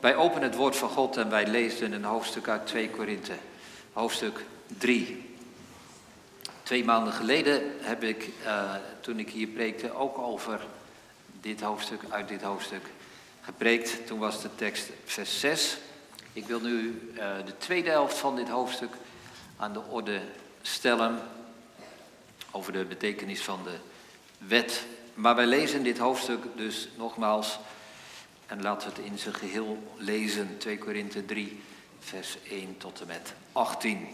Wij openen het woord van God en wij lezen een hoofdstuk uit 2 Korinthe, hoofdstuk 3. Twee maanden geleden heb ik, uh, toen ik hier preekte, ook over dit hoofdstuk, uit dit hoofdstuk gepreekt. Toen was de tekst vers 6. Ik wil nu uh, de tweede helft van dit hoofdstuk aan de orde stellen over de betekenis van de wet. Maar wij lezen dit hoofdstuk dus nogmaals en laten we het in zijn geheel lezen. 2 Korinthe 3, vers 1 tot en met 18.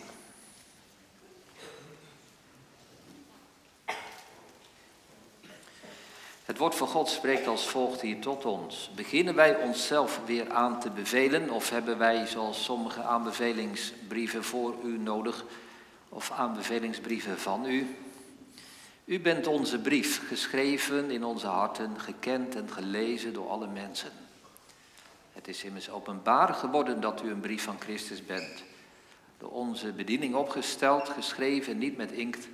Het woord van God spreekt als volgt hier tot ons. Beginnen wij onszelf weer aan te bevelen of hebben wij, zoals sommige aanbevelingsbrieven voor u nodig, of aanbevelingsbrieven van u? U bent onze brief, geschreven in onze harten, gekend en gelezen door alle mensen. Het is immers openbaar geworden dat u een brief van Christus bent. Door onze bediening opgesteld, geschreven niet met inkt,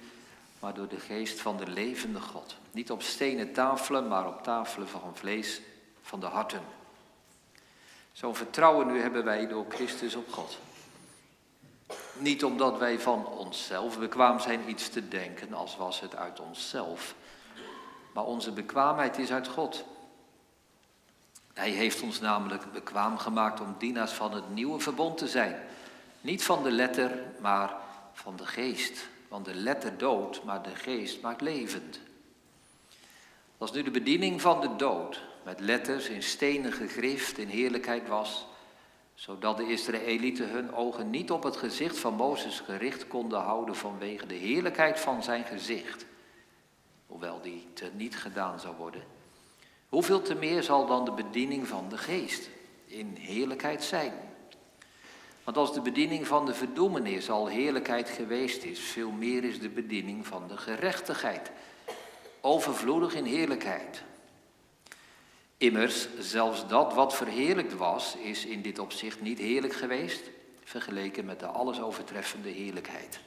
maar door de geest van de levende God. Niet op stenen tafelen, maar op tafelen van vlees van de harten. Zo'n vertrouwen nu hebben wij door Christus op God. Niet omdat wij van onszelf bekwaam zijn iets te denken, als was het uit onszelf. Maar onze bekwaamheid is uit God. Hij heeft ons namelijk bekwaam gemaakt om dienaars van het nieuwe verbond te zijn. Niet van de letter, maar van de geest. Want de letter dood, maar de geest maakt levend. Als nu de bediening van de dood met letters in stenen gegrift in heerlijkheid was, zodat de Israëlieten hun ogen niet op het gezicht van Mozes gericht konden houden vanwege de heerlijkheid van zijn gezicht, hoewel die te niet gedaan zou worden. Hoeveel te meer zal dan de bediening van de geest in heerlijkheid zijn? Want als de bediening van de verdoemenis al heerlijkheid geweest is, veel meer is de bediening van de gerechtigheid overvloedig in heerlijkheid. Immers, zelfs dat wat verheerlijkt was, is in dit opzicht niet heerlijk geweest, vergeleken met de alles overtreffende heerlijkheid.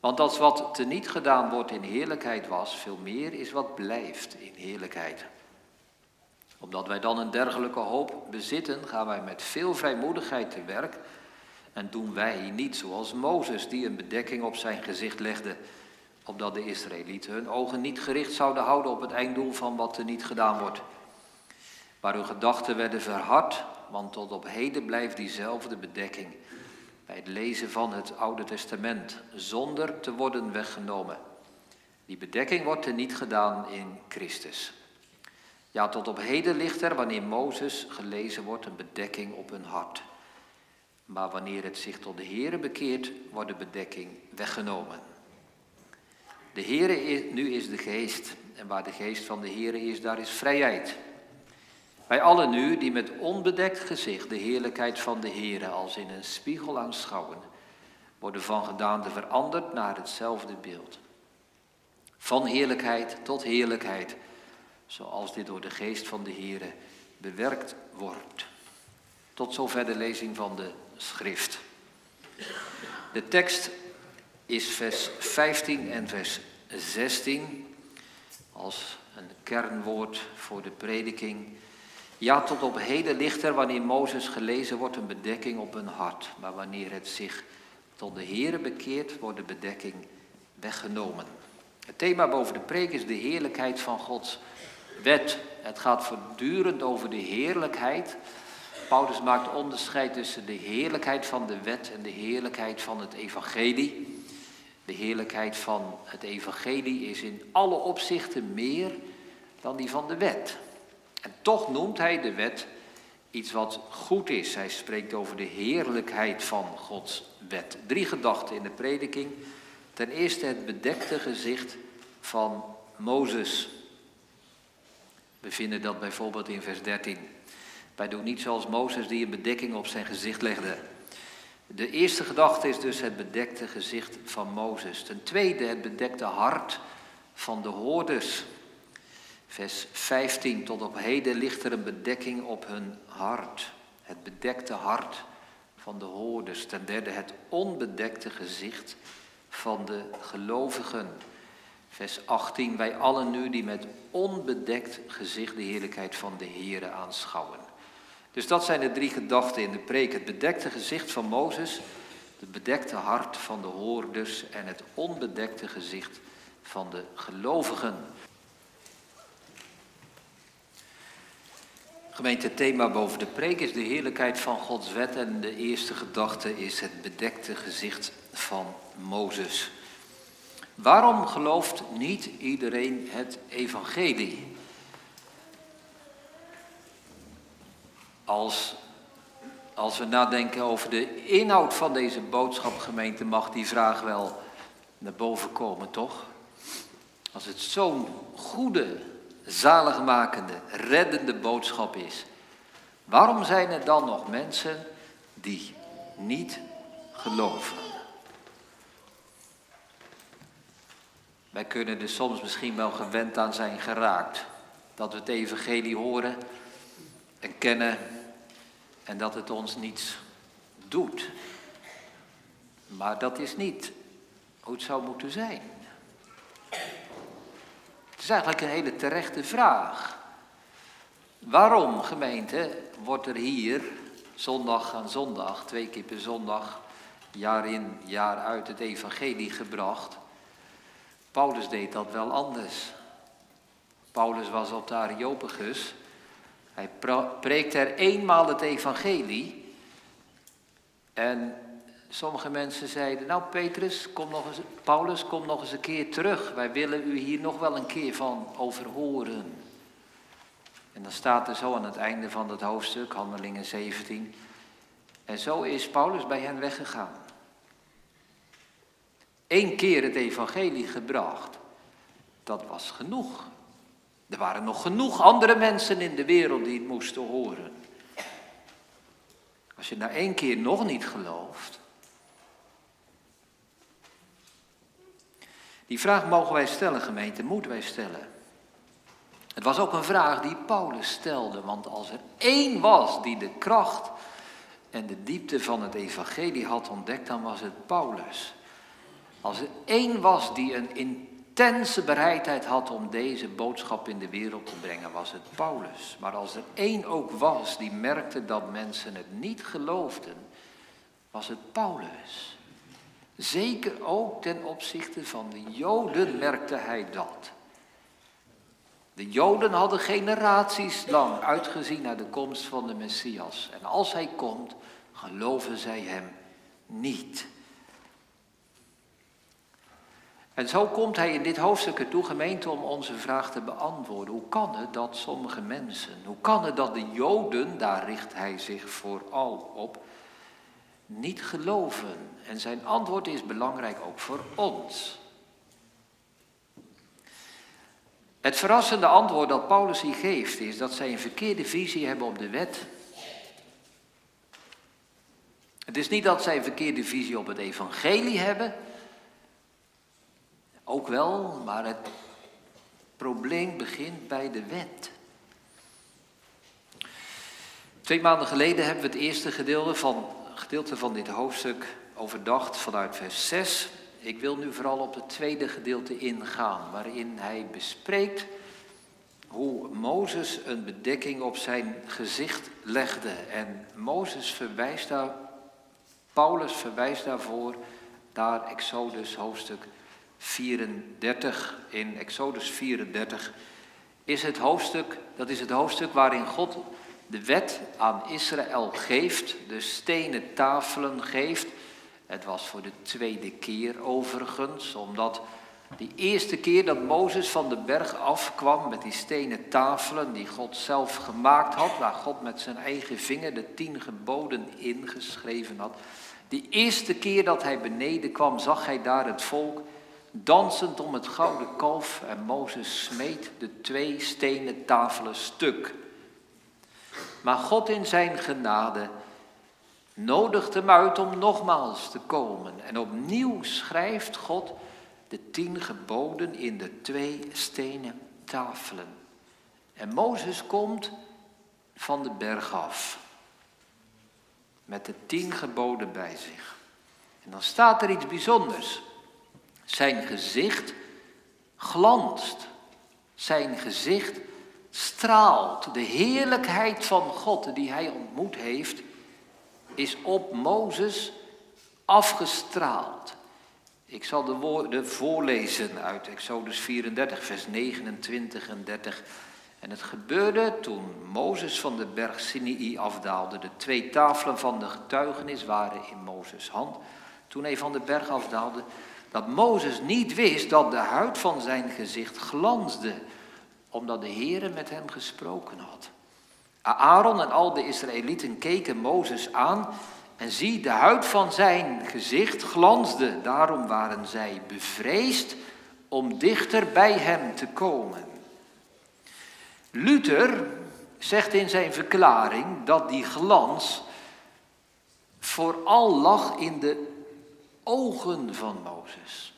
Want dat wat teniet gedaan wordt in heerlijkheid was, veel meer is wat blijft in heerlijkheid. Omdat wij dan een dergelijke hoop bezitten, gaan wij met veel vrijmoedigheid te werk en doen wij niet zoals Mozes, die een bedekking op zijn gezicht legde, opdat de Israëlieten hun ogen niet gericht zouden houden op het einddoel van wat er niet gedaan wordt. Maar hun gedachten werden verhard, want tot op heden blijft diezelfde bedekking bij het lezen van het Oude Testament, zonder te worden weggenomen. Die bedekking wordt er niet gedaan in Christus. Ja, tot op heden ligt er, wanneer Mozes gelezen wordt, een bedekking op hun hart. Maar wanneer het zich tot de Here bekeert, wordt de bedekking weggenomen. De Heere is, nu is de geest. En waar de geest van de Heere is, daar is vrijheid. Wij allen nu, die met onbedekt gezicht de heerlijkheid van de Heere als in een spiegel aanschouwen, worden van gedaante veranderd naar hetzelfde beeld. Van heerlijkheid tot heerlijkheid, zoals dit door de geest van de Heere bewerkt wordt. Tot zover de lezing van de schrift. De tekst is vers 15 en vers 16 als een kernwoord voor de prediking. Ja, tot op heden ligt er wanneer Mozes gelezen wordt een bedekking op een hart. Maar wanneer het zich tot de Here bekeert, wordt de bedekking weggenomen. Het thema boven de preek is de heerlijkheid van Gods wet. Het gaat voortdurend over de heerlijkheid. Paulus maakt onderscheid tussen de heerlijkheid van de wet en de heerlijkheid van het evangelie. De heerlijkheid van het evangelie is in alle opzichten meer dan die van de wet. En toch noemt hij de wet iets wat goed is. Hij spreekt over de heerlijkheid van Gods wet. Drie gedachten in de prediking. Ten eerste het bedekte gezicht van Mozes. We vinden dat bijvoorbeeld in vers 13. Wij doen niet zoals Mozes die een bedekking op zijn gezicht legde. De eerste gedachte is dus het bedekte gezicht van Mozes. Ten tweede het bedekte hart van de hoorders. Vers 15, tot op heden ligt er een bedekking op hun hart. Het bedekte hart van de hoorders. Ten derde het onbedekte gezicht van de gelovigen. Vers 18, wij allen nu die met onbedekt gezicht de heerlijkheid van de Here aanschouwen. Dus dat zijn de drie gedachten in de preek. Het bedekte gezicht van Mozes, het bedekte hart van de hoorders en het onbedekte gezicht van de gelovigen. Gemeente, thema boven de preek is de heerlijkheid van Gods wet en de eerste gedachte is het bedekte gezicht van Mozes. Waarom gelooft niet iedereen het evangelie? Als, als we nadenken over de inhoud van deze boodschap, gemeente, mag die vraag wel naar boven komen, toch? Als het zo'n goede, zaligmakende, reddende boodschap is, waarom zijn er dan nog mensen die niet geloven? Wij kunnen er soms misschien wel gewend aan zijn geraakt. Dat we het evangelie horen en kennen en dat het ons niets doet. Maar dat is niet hoe het zou moeten zijn. Het is eigenlijk een hele terechte vraag. Waarom, gemeente, wordt er hier zondag aan zondag, twee keer per zondag, jaar in, jaar uit het evangelie gebracht? Paulus deed dat wel anders. Paulus was op de Areopagus. Hij preekte er eenmaal het evangelie. En sommige mensen zeiden, nou Petrus, kom nog eens, Paulus, kom nog eens een keer terug. Wij willen u hier nog wel een keer van overhoren. En dan staat er zo aan het einde van het hoofdstuk, Handelingen 17. En zo is Paulus bij hen weggegaan. Eén keer het evangelie gebracht, dat was genoeg. Er waren nog genoeg andere mensen in de wereld die het moesten horen. Als je na één keer nog niet gelooft. Die vraag mogen wij stellen, gemeente, moeten wij stellen. Het was ook een vraag die Paulus stelde, want als er één was die de kracht en de diepte van het evangelie had ontdekt, dan was het Paulus. Als er één was die een intense bereidheid had om deze boodschap in de wereld te brengen, was het Paulus. Maar als er één ook was die merkte dat mensen het niet geloofden, was het Paulus. Zeker ook ten opzichte van de Joden merkte hij dat. De Joden hadden generaties lang uitgezien naar de komst van de Messias. En als hij komt, geloven zij hem niet. En zo komt hij in dit hoofdstuk ertoe, gemeente, om onze vraag te beantwoorden. Hoe kan het dat sommige mensen, hoe kan het dat de Joden, daar richt hij zich vooral op, niet geloven? En zijn antwoord is belangrijk ook voor ons. Het verrassende antwoord dat Paulus hier geeft is dat zij een verkeerde visie hebben op de wet. Het is niet dat zij een verkeerde visie op het evangelie hebben, ook wel, maar het probleem begint bij de wet. Twee maanden geleden hebben we het eerste gedeelte van, gedeelte van dit hoofdstuk overdacht vanuit vers 6. Ik wil nu vooral op het tweede gedeelte ingaan, waarin hij bespreekt hoe Mozes een bedekking op zijn gezicht legde. En Mozes verwijst daar, Paulus verwijst daarvoor naar Exodus hoofdstuk 34, in Exodus 34, is het hoofdstuk, dat is het hoofdstuk waarin God de wet aan Israël geeft, de stenen tafelen geeft. Het was voor de tweede keer overigens, omdat die eerste keer dat Mozes van de berg afkwam met die stenen tafelen die God zelf gemaakt had, waar God met zijn eigen vinger de tien geboden ingeschreven had. Die eerste keer dat hij beneden kwam, zag hij daar het volk dansend om het gouden kalf en Mozes smeet de twee stenen tafelen stuk. Maar God in zijn genade nodigt hem uit om nogmaals te komen. En opnieuw schrijft God de tien geboden in de twee stenen tafelen. En Mozes komt van de berg af. Met de tien geboden bij zich. En dan staat er iets bijzonders. Zijn gezicht glanst. Zijn gezicht straalt. De heerlijkheid van God die hij ontmoet heeft, is op Mozes afgestraald. Ik zal de woorden voorlezen uit Exodus 34, vers 29 en 30. En het gebeurde toen Mozes van de berg Sinai afdaalde. De twee tafelen van de getuigenis waren in Mozes hand. Toen hij van de berg afdaalde, dat Mozes niet wist dat de huid van zijn gezicht glansde, omdat de Heere met hem gesproken had. Aaron en al de Israëlieten keken Mozes aan en zie, de huid van zijn gezicht glansde. Daarom waren zij bevreesd om dichter bij hem te komen. Luther zegt in zijn verklaring dat die glans vooral lag in de ogen van Mozes.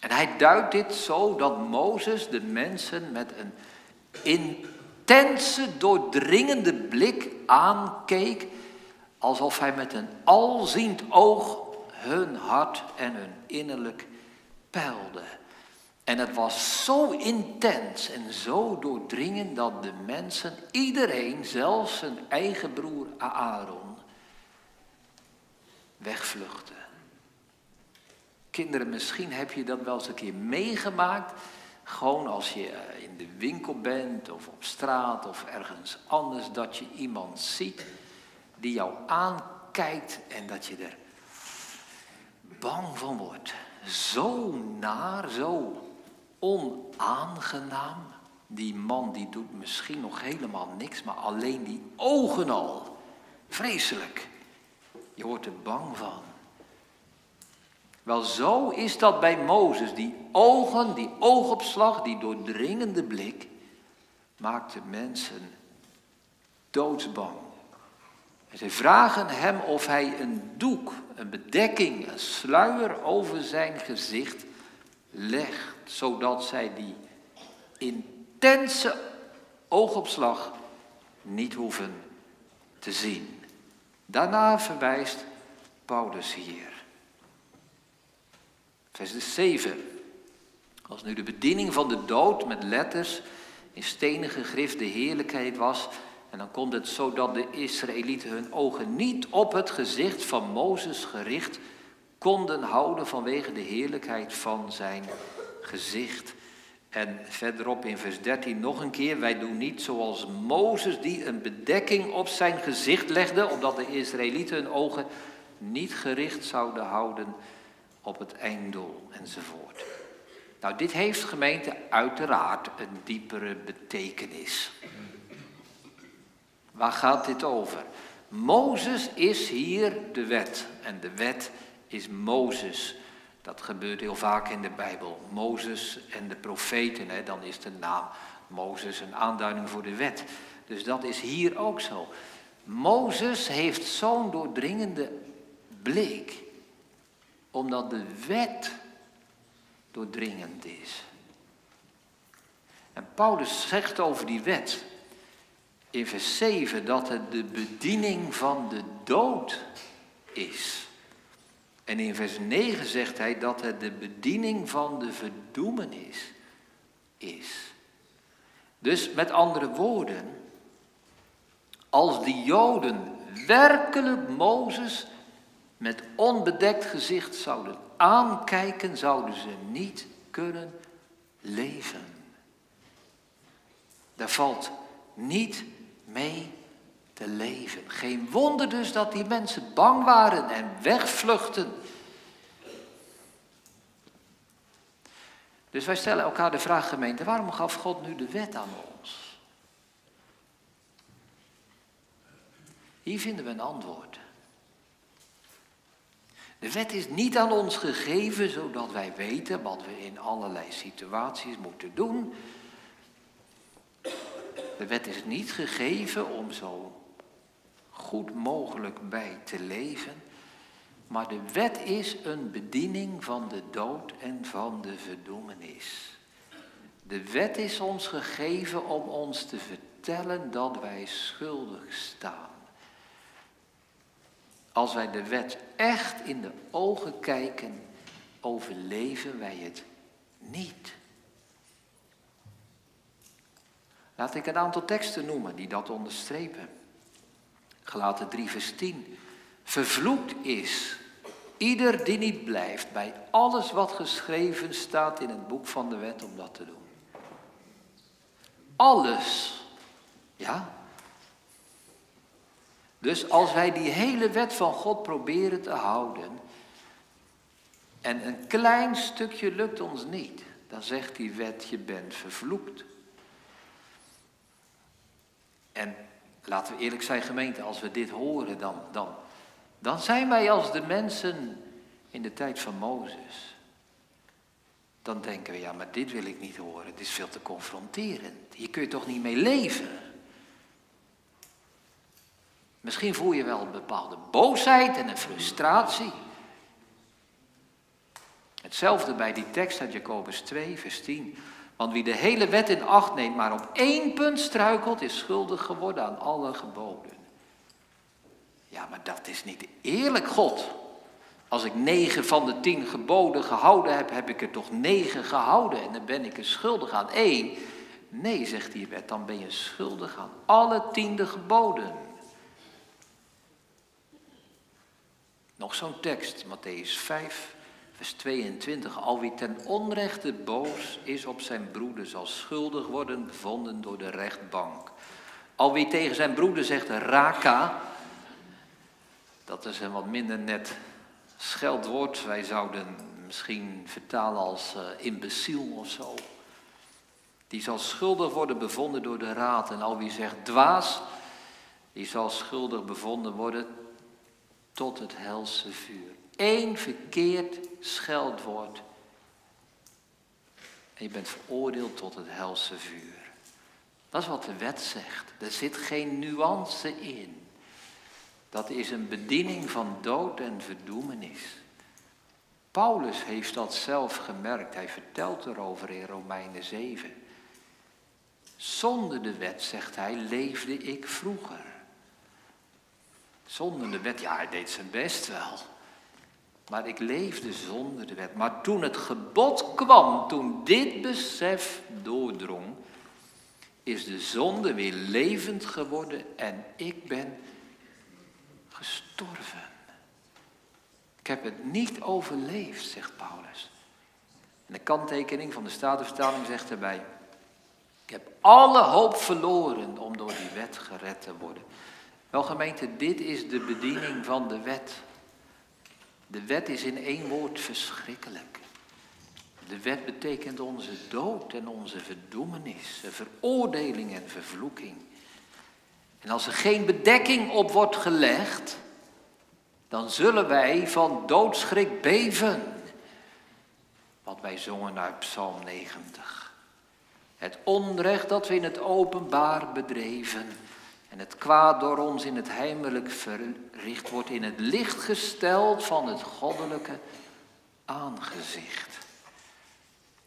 En hij duidt dit zo dat Mozes de mensen met een intense, doordringende blik aankeek, alsof hij met een alziend oog hun hart en hun innerlijk peilde. En het was zo intens en zo doordringend dat de mensen, iedereen, zelfs zijn eigen broer Aaron, wegvluchten. Kinderen, misschien heb je dat wel eens een keer meegemaakt. Gewoon als je eh, in de winkel bent of op straat of ergens anders, dat je iemand ziet die jou aankijkt en dat je er bang van wordt. Zo naar, zo onaangenaam. Die man die doet misschien nog helemaal niks, maar alleen die ogen al. Vreselijk. Je wordt er bang van. Wel, zo is dat bij Mozes. Die ogen, die oogopslag, die doordringende blik, maakt de mensen doodsbang. En ze vragen hem of hij een doek, een bedekking, een sluier over zijn gezicht legt, zodat zij die intense oogopslag niet hoeven te zien. Daarna verwijst Paulus hier. Vers 7. Als nu de bediening van de dood met letters in stenen gegrift de heerlijkheid was, en dan komt het zo dat de Israëlieten hun ogen niet op het gezicht van Mozes gericht konden houden vanwege de heerlijkheid van zijn gezicht. En verderop in vers 13 nog een keer, wij doen niet zoals Mozes die een bedekking op zijn gezicht legde, omdat de Israëlieten hun ogen niet gericht zouden houden op het einddoel enzovoort. Nou, dit heeft gemeente uiteraard een diepere betekenis. Waar gaat dit over? Mozes is hier de wet en de wet is Mozes. Dat gebeurt heel vaak in de Bijbel. Mozes en de profeten, hè, dan is de naam Mozes een aanduiding voor de wet. Dus dat is hier ook zo. Mozes heeft zo'n doordringende blik, omdat de wet doordringend is. En Paulus zegt over die wet in vers 7 dat het de bediening van de dood is. En in vers 9 zegt hij dat het de bediening van de verdoemenis is. Dus met andere woorden, als de Joden werkelijk Mozes met onbedekt gezicht zouden aankijken, zouden ze niet kunnen leven. Daar valt niet mee leven. Geen wonder dus dat die mensen bang waren en wegvluchten. Dus wij stellen elkaar de vraag, gemeente, waarom gaf God nu de wet aan ons? Hier vinden we een antwoord. De wet is niet aan ons gegeven zodat wij weten wat we in allerlei situaties moeten doen. De wet is niet gegeven om zo goed mogelijk bij te leven. Maar de wet is een bediening van de dood en van de verdoemenis. De wet is ons gegeven om ons te vertellen dat wij schuldig staan. Als wij de wet echt in de ogen kijken, overleven wij het niet. Laat ik een aantal teksten noemen die dat onderstrepen. Gelaten 3 vers 10. Vervloekt is ieder die niet blijft bij alles wat geschreven staat in het boek van de wet om dat te doen. Alles. Ja? Dus als wij die hele wet van God proberen te houden en een klein stukje lukt ons niet, dan zegt die wet je bent vervloekt. En laten we eerlijk zijn gemeente, als we dit horen, dan, dan, dan zijn wij als de mensen in de tijd van Mozes. Dan denken we, ja, maar dit wil ik niet horen, het is veel te confronterend. Hier kun je toch niet mee leven? Misschien voel je wel een bepaalde boosheid en een frustratie. Hetzelfde bij die tekst uit Jacobus 2, vers 10. Want wie de hele wet in acht neemt, maar op één punt struikelt, is schuldig geworden aan alle geboden. Ja, maar dat is niet eerlijk, God. Als ik negen van de tien geboden gehouden heb, heb ik er toch negen gehouden en dan ben ik er schuldig aan één. Nee, zegt die wet, dan ben je schuldig aan alle tiende geboden. Nog zo'n tekst, Matthäus 5, vers 22. Al wie ten onrechte boos is op zijn broeder, zal schuldig worden bevonden door de rechtbank. Al wie tegen zijn broeder zegt raka, dat is een wat minder net scheldwoord. Wij zouden misschien vertalen als uh, imbeciel of zo. Die zal schuldig worden bevonden door de raad. En al wie zegt dwaas, die zal schuldig bevonden worden tot het helse vuur. Eén verkeerd scheldwoord. En je bent veroordeeld tot het helse vuur. Dat is wat de wet zegt. Er zit geen nuance in. Dat is een bediening van dood en verdoemenis. Paulus heeft dat zelf gemerkt. Hij vertelt erover in Romeinen 7. Zonder de wet, zegt hij, leefde ik vroeger. Zonder de wet, ja, hij deed zijn best wel. Maar ik leefde zonder de wet. Maar toen het gebod kwam, toen dit besef doordrong, is de zonde weer levend geworden en ik ben gestorven. Ik heb het niet overleefd, zegt Paulus. En de kanttekening van de Statenvertaling zegt erbij: Ik heb alle hoop verloren om door die wet gered te worden. Wel gemeente, dit is de bediening van de wet. De wet is in één woord verschrikkelijk. De wet betekent onze dood en onze verdoemenis, veroordeling en vervloeking. En als er geen bedekking op wordt gelegd, dan zullen wij van doodschrik beven. Wat wij zongen uit Psalm 90. Het onrecht dat we in het openbaar bedreven en het kwaad door ons in het heimelijk verricht wordt in het licht gesteld van het goddelijke aangezicht.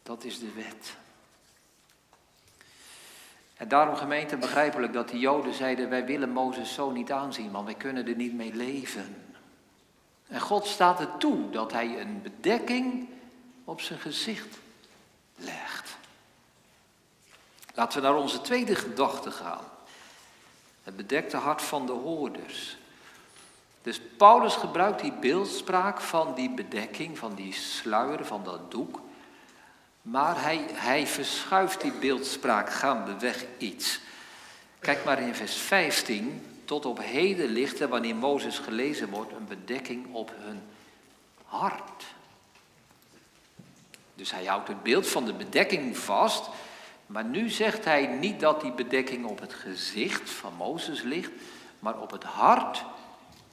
Dat is de wet. En daarom gemeente begrijpelijk dat de Joden zeiden, wij willen Mozes zo niet aanzien, want wij kunnen er niet mee leven. En God staat er toe dat hij een bedekking op zijn gezicht legt. Laten we naar onze tweede gedachte gaan. Het bedekte hart van de hoorders. Dus Paulus gebruikt die beeldspraak van die bedekking, van die sluier, van dat doek. Maar hij, hij verschuift die beeldspraak gaandeweg iets. Kijk maar in vers 15. Tot op heden ligt er, wanneer Mozes gelezen wordt, een bedekking op hun hart. Dus hij houdt het beeld van de bedekking vast. Maar nu zegt hij niet dat die bedekking op het gezicht van Mozes ligt, maar op het hart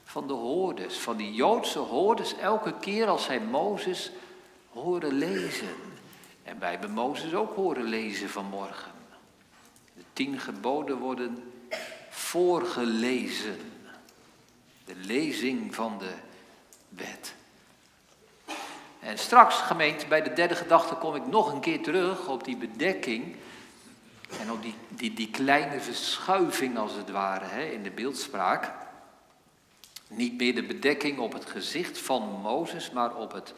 van de hoorders, van die Joodse hoorders, elke keer als zij Mozes horen lezen. En wij hebben Mozes ook horen lezen vanmorgen. De tien geboden worden voorgelezen. De lezing van de wet. En straks, gemeente, bij de derde gedachte kom ik nog een keer terug op die bedekking. En op die, die, die kleine verschuiving als het ware hè, in de beeldspraak. Niet meer de bedekking op het gezicht van Mozes, maar op het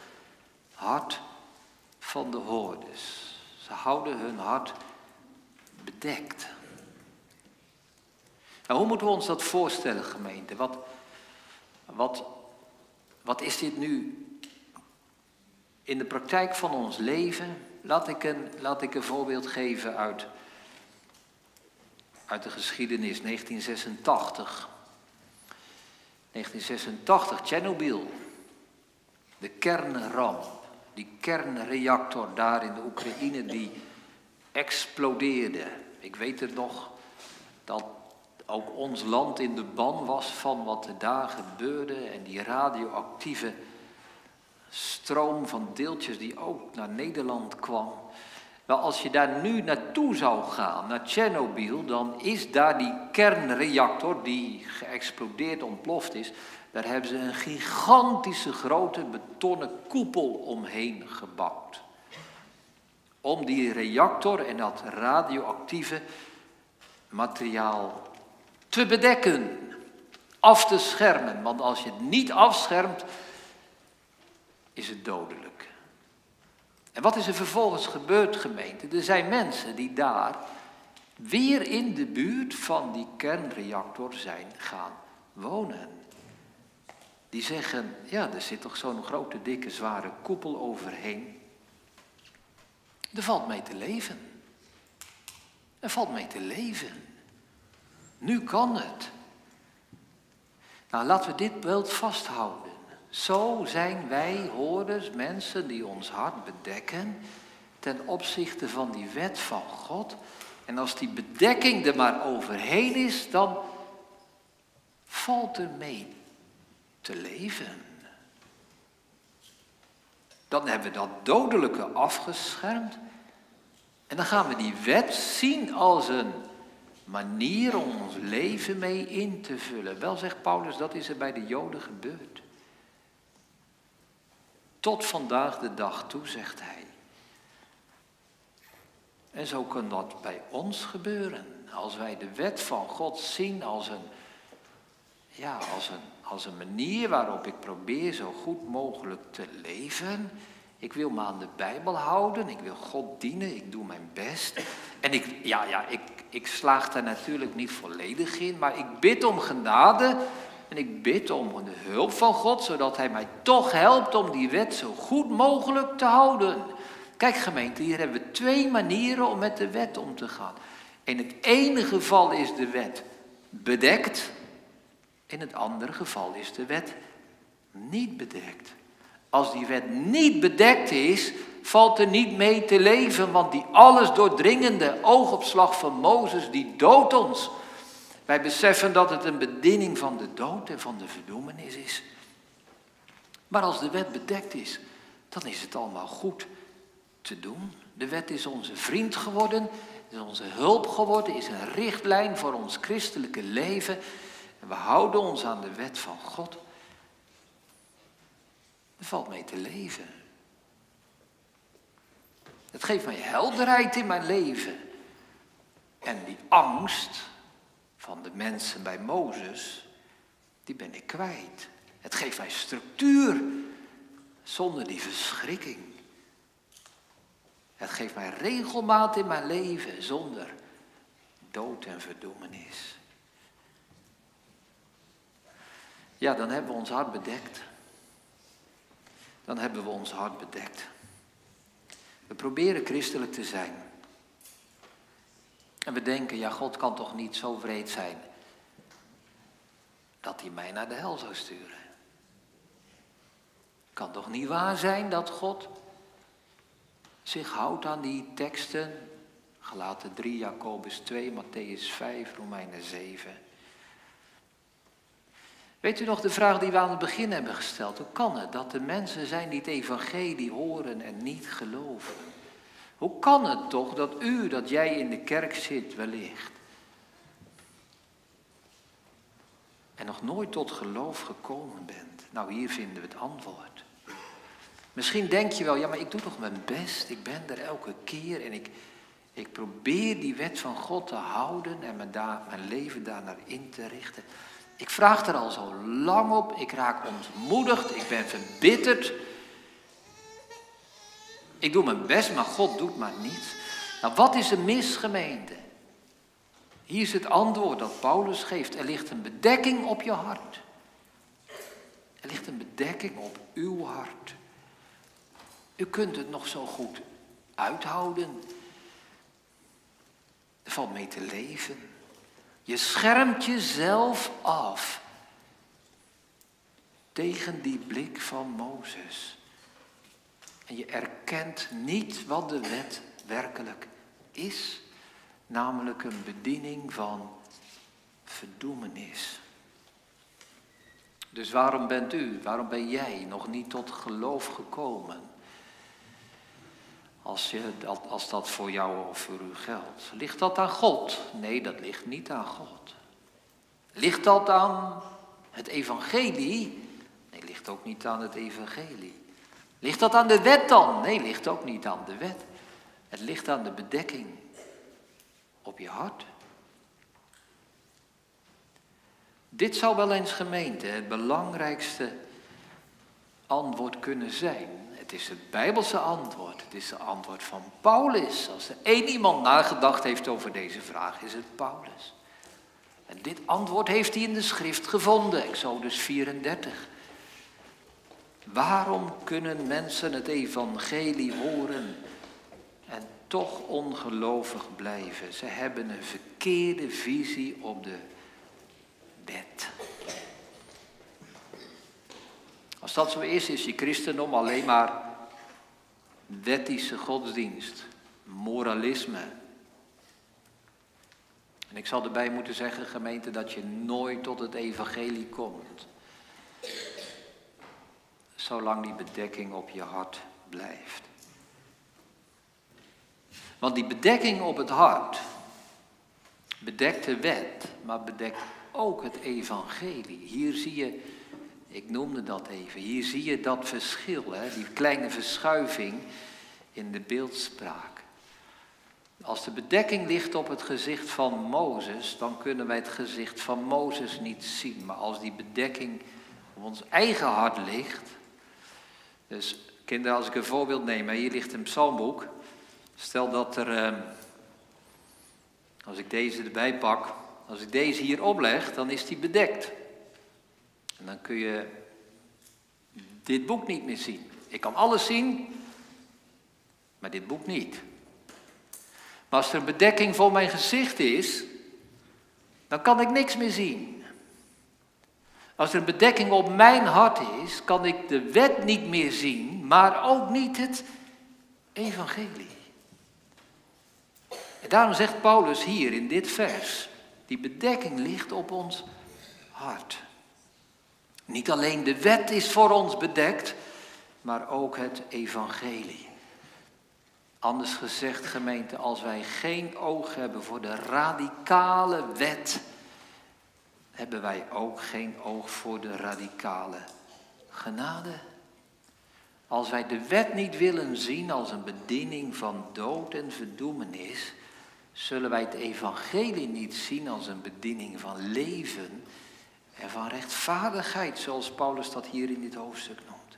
hart van de hoorders. Ze houden hun hart bedekt. Nou, hoe moeten we ons dat voorstellen, gemeente? Wat, wat, wat is dit nu in de praktijk van ons leven? Laat ik een, laat ik een voorbeeld geven uit, uit de geschiedenis 1986. 1986, Tsjernobyl. De kernramp, die kernreactor daar in de Oekraïne die explodeerde. Ik weet het nog dat ook ons land in de ban was van wat er daar gebeurde en die radioactieve stroom van deeltjes die ook naar Nederland kwam. Wel, als je daar nu naartoe zou gaan, naar Tsjernobyl, dan is daar die kernreactor die geëxplodeerd, ontploft is. Daar hebben ze een gigantische grote betonnen koepel omheen gebouwd. Om die reactor en dat radioactieve materiaal te bedekken, af te schermen. Want als je het niet afschermt, is het dodelijk. En wat is er vervolgens gebeurd, gemeente? Er zijn mensen die daar weer in de buurt van die kernreactor zijn gaan wonen. Die zeggen, ja, er zit toch zo'n grote, dikke, zware koepel overheen. Er valt mee te leven. Er valt mee te leven. Nu kan het. Nou, laten we dit beeld vasthouden. Zo zijn wij hoorders, mensen die ons hart bedekken ten opzichte van die wet van God. En als die bedekking er maar overheen is, dan valt er mee te leven. Dan hebben we dat dodelijke afgeschermd. En dan gaan we die wet zien als een manier om ons leven mee in te vullen. Wel zegt Paulus, dat is er bij de Joden gebeurd. Tot vandaag de dag toe, zegt hij. En zo kan dat bij ons gebeuren. Als wij de wet van God zien als een, ja, als een, als een manier waarop ik probeer zo goed mogelijk te leven. Ik wil me aan de Bijbel houden, ik wil God dienen, ik doe mijn best. En ik, ja, ja, ik, ik slaag daar natuurlijk niet volledig in, maar ik bid om genade en ik bid om de hulp van God, zodat Hij mij toch helpt om die wet zo goed mogelijk te houden. Kijk gemeente, hier hebben we twee manieren om met de wet om te gaan. In het ene geval is de wet bedekt, in het andere geval is de wet niet bedekt. Als die wet niet bedekt is, valt er niet mee te leven, want die alles doordringende oogopslag van Mozes, die doodt ons. Wij beseffen dat het een bediening van de dood en van de verdoemenis is. Maar als de wet bedekt is, dan is het allemaal goed te doen. De wet is onze vriend geworden, is onze hulp geworden, is een richtlijn voor ons christelijke leven. En we houden ons aan de wet van God. Er valt mee te leven. Het geeft mij helderheid in mijn leven. En die angst van de mensen bij Mozes, die ben ik kwijt. Het geeft mij structuur zonder die verschrikking. Het geeft mij regelmaat in mijn leven zonder dood en verdoemenis. Ja, dan hebben we ons hart bedekt. Dan hebben we ons hart bedekt. We proberen christelijk te zijn. En we denken, ja, God kan toch niet zo vreed zijn dat hij mij naar de hel zou sturen. Kan toch niet waar zijn dat God zich houdt aan die teksten? Gelaten 3, Jacobus 2, Matthäus 5, Romeinen 7. Weet u nog de vraag die we aan het begin hebben gesteld? Hoe kan het dat er mensen zijn die het evangelie horen en niet geloven? Hoe kan het toch dat u, dat jij in de kerk zit wellicht, en nog nooit tot geloof gekomen bent? Nou, hier vinden we het antwoord. Misschien denk je wel, ja, maar ik doe toch mijn best, ik ben er elke keer en ik, ik probeer die wet van God te houden en mijn, daar, mijn leven daar naar in te richten. Ik vraag er al zo lang op, ik raak ontmoedigd, ik ben verbitterd. Ik doe mijn best, maar God doet maar niets. Nou, wat is er mis, gemeente? Hier is het antwoord dat Paulus geeft. Er ligt een bedekking op je hart. Er ligt een bedekking op uw hart. U kunt het nog zo goed uithouden. Er valt mee te leven. Je schermt jezelf af tegen die blik van Mozes. En je erkent niet wat de wet werkelijk is, namelijk een bediening van verdoemenis. Dus waarom bent u, waarom ben jij nog niet tot geloof gekomen? Als, je, als dat voor jou of voor u geldt. Ligt dat aan God? Nee, dat ligt niet aan God. Ligt dat aan het evangelie? Nee, ligt ook niet aan het evangelie. Ligt dat aan de wet dan? Nee, ligt ook niet aan de wet. Het ligt aan de bedekking op je hart. Dit zou wel eens gemeente het belangrijkste antwoord kunnen zijn. Het is het Bijbelse antwoord. Het is het antwoord van Paulus. Als er één iemand nagedacht heeft over deze vraag, is het Paulus. En dit antwoord heeft hij in de schrift gevonden, Exodus 34. Waarom kunnen mensen het evangelie horen en toch ongelovig blijven? Ze hebben een verkeerde visie op de wet. Als dat zo is, is je christendom alleen maar wettische godsdienst, moralisme. En ik zal erbij moeten zeggen, gemeente, dat je nooit tot het evangelie komt zolang die bedekking op je hart blijft. Want die bedekking op het hart bedekt de wet, maar bedekt ook het evangelie. Hier zie je, ik noemde dat even, hier zie je dat verschil, hè, die kleine verschuiving in de beeldspraak. Als de bedekking ligt op het gezicht van Mozes, dan kunnen wij het gezicht van Mozes niet zien. Maar als die bedekking op ons eigen hart ligt, dus kinderen, als ik een voorbeeld neem, hier ligt een psalmboek. Stel dat er, ehm, als ik deze erbij pak, als ik deze hier opleg, dan is die bedekt. En dan kun je dit boek niet meer zien. Ik kan alles zien, maar dit boek niet. Maar als er een bedekking voor mijn gezicht is, dan kan ik niks meer zien. Als er een bedekking op mijn hart is, kan ik de wet niet meer zien, maar ook niet het evangelie. En daarom zegt Paulus hier in dit vers, die bedekking ligt op ons hart. Niet alleen de wet is voor ons bedekt, maar ook het evangelie. Anders gezegd, gemeente, als wij geen oog hebben voor de radicale wet, hebben wij ook geen oog voor de radicale genade. Als wij de wet niet willen zien als een bediening van dood en verdoemenis, zullen wij het evangelie niet zien als een bediening van leven en van rechtvaardigheid, zoals Paulus dat hier in dit hoofdstuk noemt.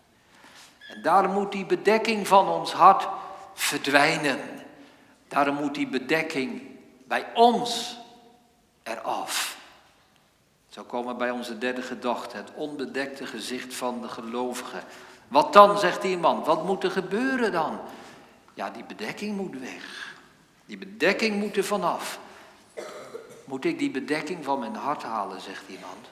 En daarom moet die bedekking van ons hart verdwijnen. Daarom moet die bedekking bij ons eraf. Zo komen bij onze derde gedachte, het onbedekte gezicht van de gelovige. Wat dan, zegt iemand, wat moet er gebeuren dan? Ja, die bedekking moet weg. Die bedekking moet er vanaf. Moet ik die bedekking van mijn hart halen, zegt iemand.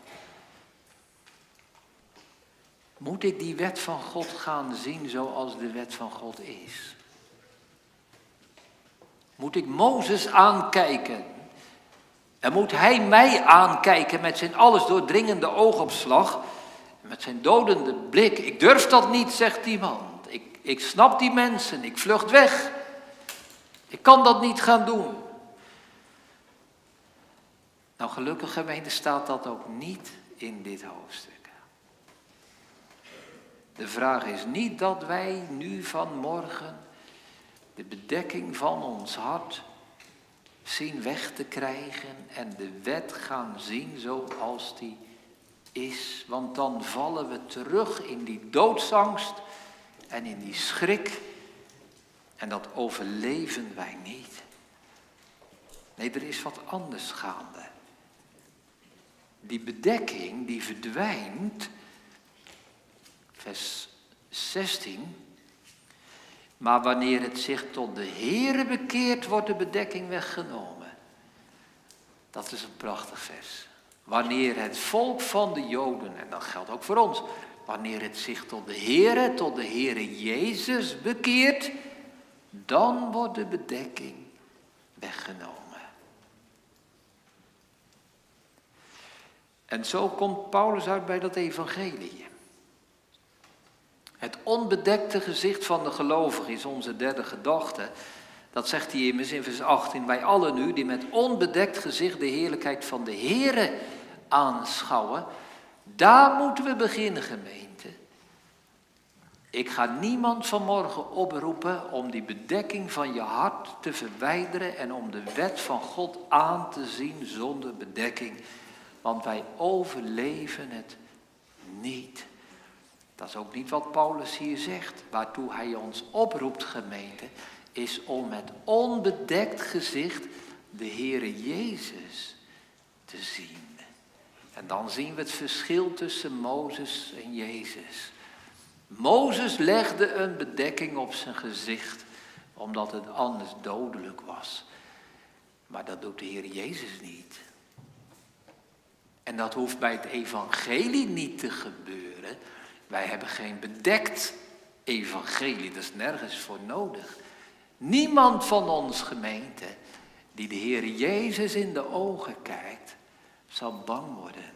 Moet ik die wet van God gaan zien zoals de wet van God is? Moet ik Mozes aankijken en moet hij mij aankijken met zijn alles doordringende oogopslag, met zijn dodende blik. Ik durf dat niet, zegt iemand. Ik, ik snap die mensen, ik vlucht weg. Ik kan dat niet gaan doen. Nou, gelukkig gemeente staat dat ook niet in dit hoofdstuk. De vraag is niet dat wij nu vanmorgen de bedekking van ons hart zien weg te krijgen en de wet gaan zien zoals die is. Want dan vallen we terug in die doodsangst en in die schrik. En dat overleven wij niet. Nee, er is wat anders gaande. Die bedekking die verdwijnt, vers 16. Maar wanneer het zich tot de Heere bekeert, wordt de bedekking weggenomen. Dat is een prachtig vers. Wanneer het volk van de Joden, en dat geldt ook voor ons, wanneer het zich tot de Heere, tot de Heere Jezus bekeert, dan wordt de bedekking weggenomen. En zo komt Paulus uit bij dat evangelie. Het onbedekte gezicht van de gelovige is onze derde gedachte. Dat zegt hij immers in vers 18. Wij allen nu die met onbedekt gezicht de heerlijkheid van de Here aanschouwen. Daar moeten we beginnen gemeente. Ik ga niemand vanmorgen oproepen om die bedekking van je hart te verwijderen en om de wet van God aan te zien zonder bedekking. Want wij overleven het niet. Dat is ook niet wat Paulus hier zegt. Waartoe hij ons oproept, gemeente, is om met onbedekt gezicht de Heere Jezus te zien. En dan zien we het verschil tussen Mozes en Jezus. Mozes legde een bedekking op zijn gezicht, omdat het anders dodelijk was. Maar dat doet de Heer Jezus niet. En dat hoeft bij het evangelie niet te gebeuren. Wij hebben geen bedekt evangelie, dat is nergens voor nodig. Niemand van ons gemeente die de Heer Jezus in de ogen kijkt, zal bang worden.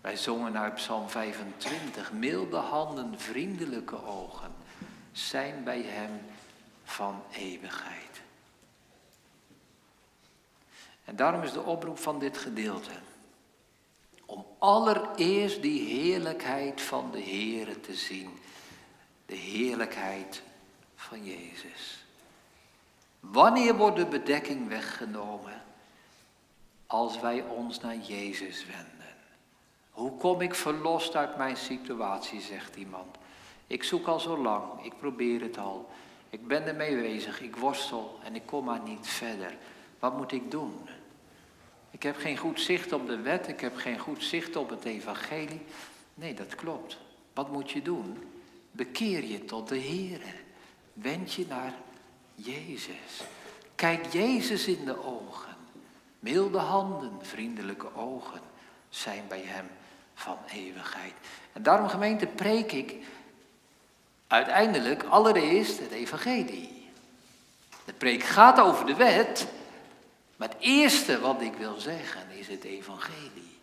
Wij zongen uit Psalm 25, milde handen, vriendelijke ogen zijn bij Hem van eeuwigheid. En daarom is de oproep van dit gedeelte om allereerst die heerlijkheid van de Heere te zien. De heerlijkheid van Jezus. Wanneer wordt de bedekking weggenomen? Als wij ons naar Jezus wenden. Hoe kom ik verlost uit mijn situatie, zegt iemand. Ik zoek al zo lang, ik probeer het al. Ik ben ermee bezig, ik worstel en ik kom maar niet verder. Wat moet ik doen? Ik heb geen goed zicht op de wet, ik heb geen goed zicht op het evangelie. Nee, dat klopt. Wat moet je doen? Bekeer je tot de Heer. Wend je naar Jezus. Kijk Jezus in de ogen. Milde handen, vriendelijke ogen zijn bij Hem van eeuwigheid. En daarom gemeente preek ik uiteindelijk allereerst het evangelie. De preek gaat over de wet, maar het eerste wat ik wil zeggen is het evangelie.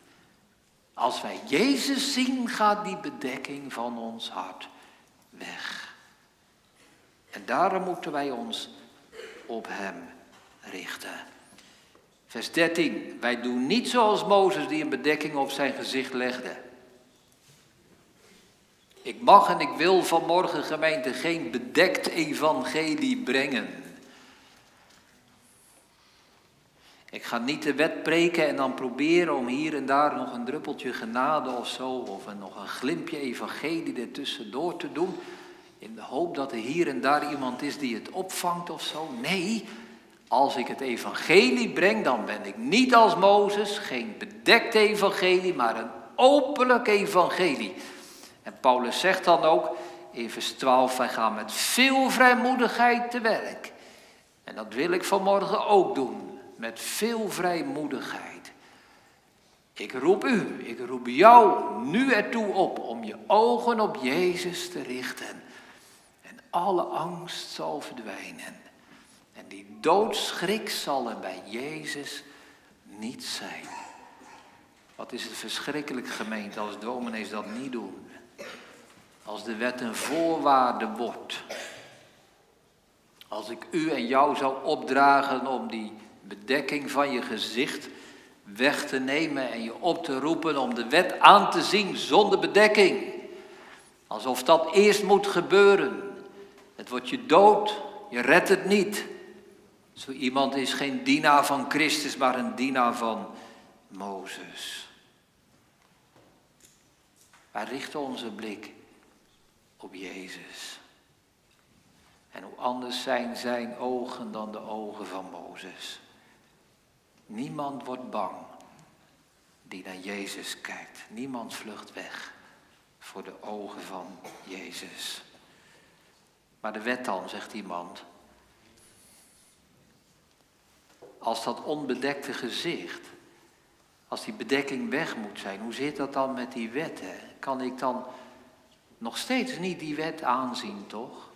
Als wij Jezus zien, gaat die bedekking van ons hart weg. En daarom moeten wij ons op Hem richten. Vers 13. Wij doen niet zoals Mozes die een bedekking op zijn gezicht legde. Ik mag en ik wil vanmorgen gemeente geen bedekt evangelie brengen. Ik ga niet de wet preken en dan proberen om hier en daar nog een druppeltje genade of zo, of nog een glimpje evangelie ertussendoor te doen, in de hoop dat er hier en daar iemand is die het opvangt of zo. Nee, als ik het evangelie breng, dan ben ik niet als Mozes, geen bedekt evangelie, maar een openlijk evangelie. En Paulus zegt dan ook in vers 12, wij gaan met veel vrijmoedigheid te werk. En dat wil ik vanmorgen ook doen met veel vrijmoedigheid. Ik roep u, ik roep jou nu ertoe op om je ogen op Jezus te richten. En alle angst zal verdwijnen. En die doodschrik zal er bij Jezus niet zijn. Wat is het verschrikkelijk gemeente als dominees dat niet doen. Als de wet een voorwaarde wordt. Als ik u en jou zou opdragen om die bedekking van je gezicht weg te nemen en je op te roepen om de wet aan te zien zonder bedekking. Alsof dat eerst moet gebeuren. Het wordt je dood, je redt het niet. Zo iemand is geen dienaar van Christus, maar een dienaar van Mozes. Wij richten onze blik op Jezus. En hoe anders zijn zijn ogen dan de ogen van Mozes. Niemand wordt bang die naar Jezus kijkt. Niemand vlucht weg voor de ogen van Jezus. Maar de wet dan, zegt iemand. Als dat onbedekte gezicht, als die bedekking weg moet zijn, hoe zit dat dan met die wet? Kan ik dan nog steeds niet die wet aanzien, toch?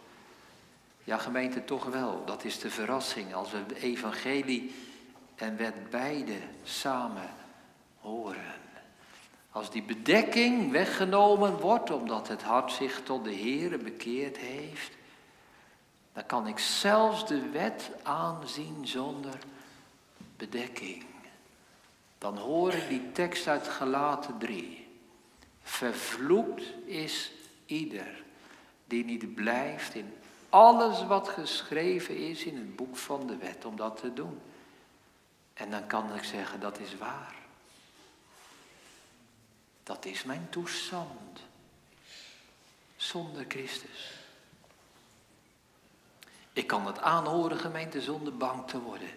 Ja, gemeente, toch wel. Dat is de verrassing als we evangelie en wet beide samen horen. Als die bedekking weggenomen wordt omdat het hart zich tot de Heere bekeerd heeft, dan kan ik zelfs de wet aanzien zonder bedekking. Dan hoor ik die tekst uit Galaten 3. Vervloekt is ieder die niet blijft in alles wat geschreven is in het boek van de wet om dat te doen. En dan kan ik zeggen, dat is waar. Dat is mijn toestand. Zonder Christus. Ik kan het aanhoren, gemeente, zonder bang te worden.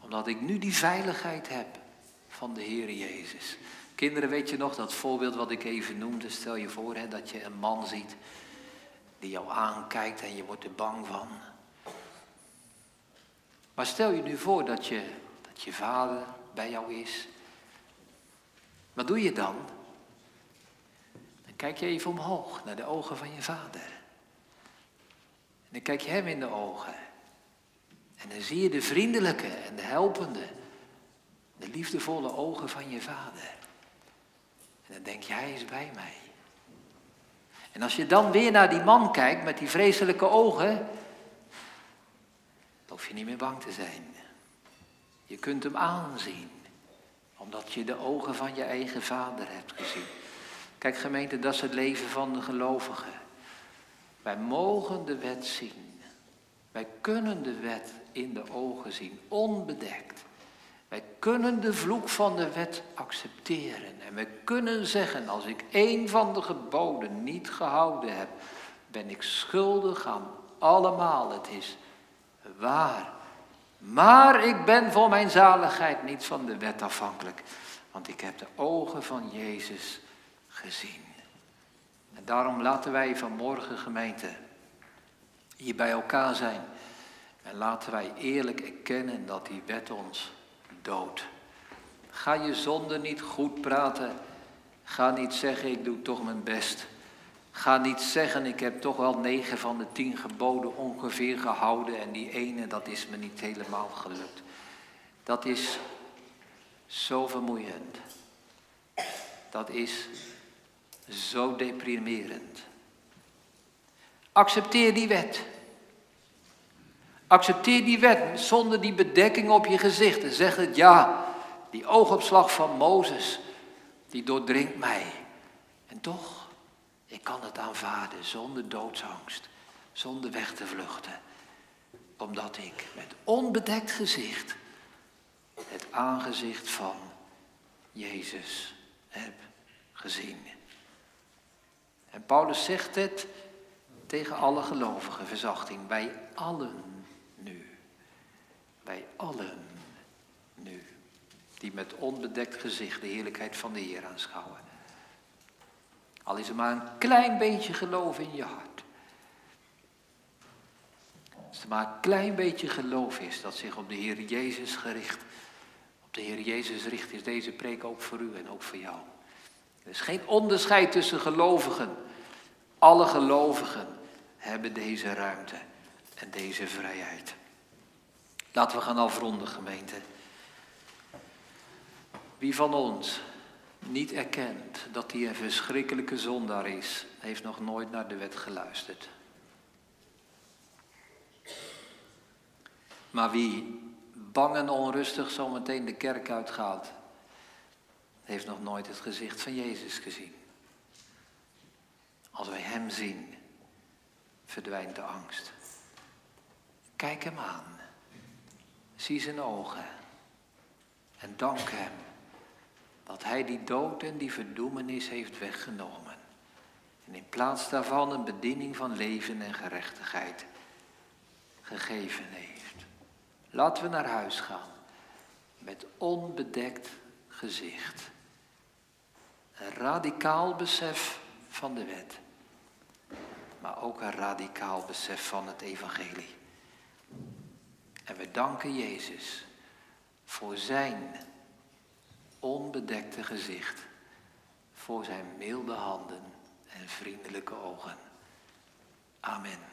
Omdat ik nu die veiligheid heb van de Heer Jezus. Kinderen, weet je nog dat voorbeeld wat ik even noemde? Stel je voor hè, dat je een man ziet die jou aankijkt en je wordt er bang van. Maar stel je nu voor dat je, dat je vader bij jou is. Wat doe je dan? Dan kijk je even omhoog naar de ogen van je vader. En dan kijk je hem in de ogen. En dan zie je de vriendelijke en de helpende, de liefdevolle ogen van je vader. En dan denk je, hij is bij mij. En als je dan weer naar die man kijkt met die vreselijke ogen, hoef je niet meer bang te zijn. Je kunt hem aanzien, omdat je de ogen van je eigen vader hebt gezien. Kijk gemeente, dat is het leven van de gelovigen. Wij mogen de wet zien. Wij kunnen de wet in de ogen zien, onbedekt. Wij kunnen de vloek van de wet accepteren. En wij kunnen zeggen, als ik één van de geboden niet gehouden heb, ben ik schuldig aan allemaal. Het is waar. Maar ik ben voor mijn zaligheid niet van de wet afhankelijk. Want ik heb de ogen van Jezus gezien. En daarom laten wij vanmorgen gemeente hier bij elkaar zijn. En laten wij eerlijk erkennen dat die wet ons dood. Ga je zonde niet goed praten. Ga niet zeggen, ik doe toch mijn best. Ga niet zeggen, ik heb toch wel negen van de tien geboden ongeveer gehouden en die ene, dat is me niet helemaal gelukt. Dat is zo vermoeiend. Dat is zo deprimerend. Accepteer die wet. Accepteer die wet zonder die bedekking op je gezicht en zeg het ja. Die oogopslag van Mozes, die doordringt mij. En toch, ik kan het aanvaarden zonder doodsangst, zonder weg te vluchten. Omdat ik met onbedekt gezicht het aangezicht van Jezus heb gezien. En Paulus zegt het tegen alle gelovigen, verzachting, bij allen nu. Bij allen nu. Die met onbedekt gezicht de heerlijkheid van de Heer aanschouwen. Al is er maar een klein beetje geloof in je hart. Als er maar een klein beetje geloof is dat zich op de Heer Jezus gericht, op de Heer Jezus richt, is deze preek ook voor u en ook voor jou. Er is geen onderscheid tussen gelovigen. Alle gelovigen hebben deze ruimte en deze vrijheid. Laten we gaan afronden, gemeente. Wie van ons niet erkent dat hij een verschrikkelijke zondaar is, heeft nog nooit naar de wet geluisterd. Maar wie bang en onrustig zometeen de kerk uitgaat, heeft nog nooit het gezicht van Jezus gezien. Als wij Hem zien, verdwijnt de angst. Kijk Hem aan. Zie zijn ogen. En dank Hem dat Hij die dood en die verdoemenis heeft weggenomen. En in plaats daarvan een bediening van leven en gerechtigheid gegeven heeft. Laten we naar huis gaan. met onbedekt gezicht. Een radicaal besef van de wet, maar ook een radicaal besef van het evangelie. En we danken Jezus voor zijn onbedekte gezicht, voor zijn milde handen en vriendelijke ogen. Amen.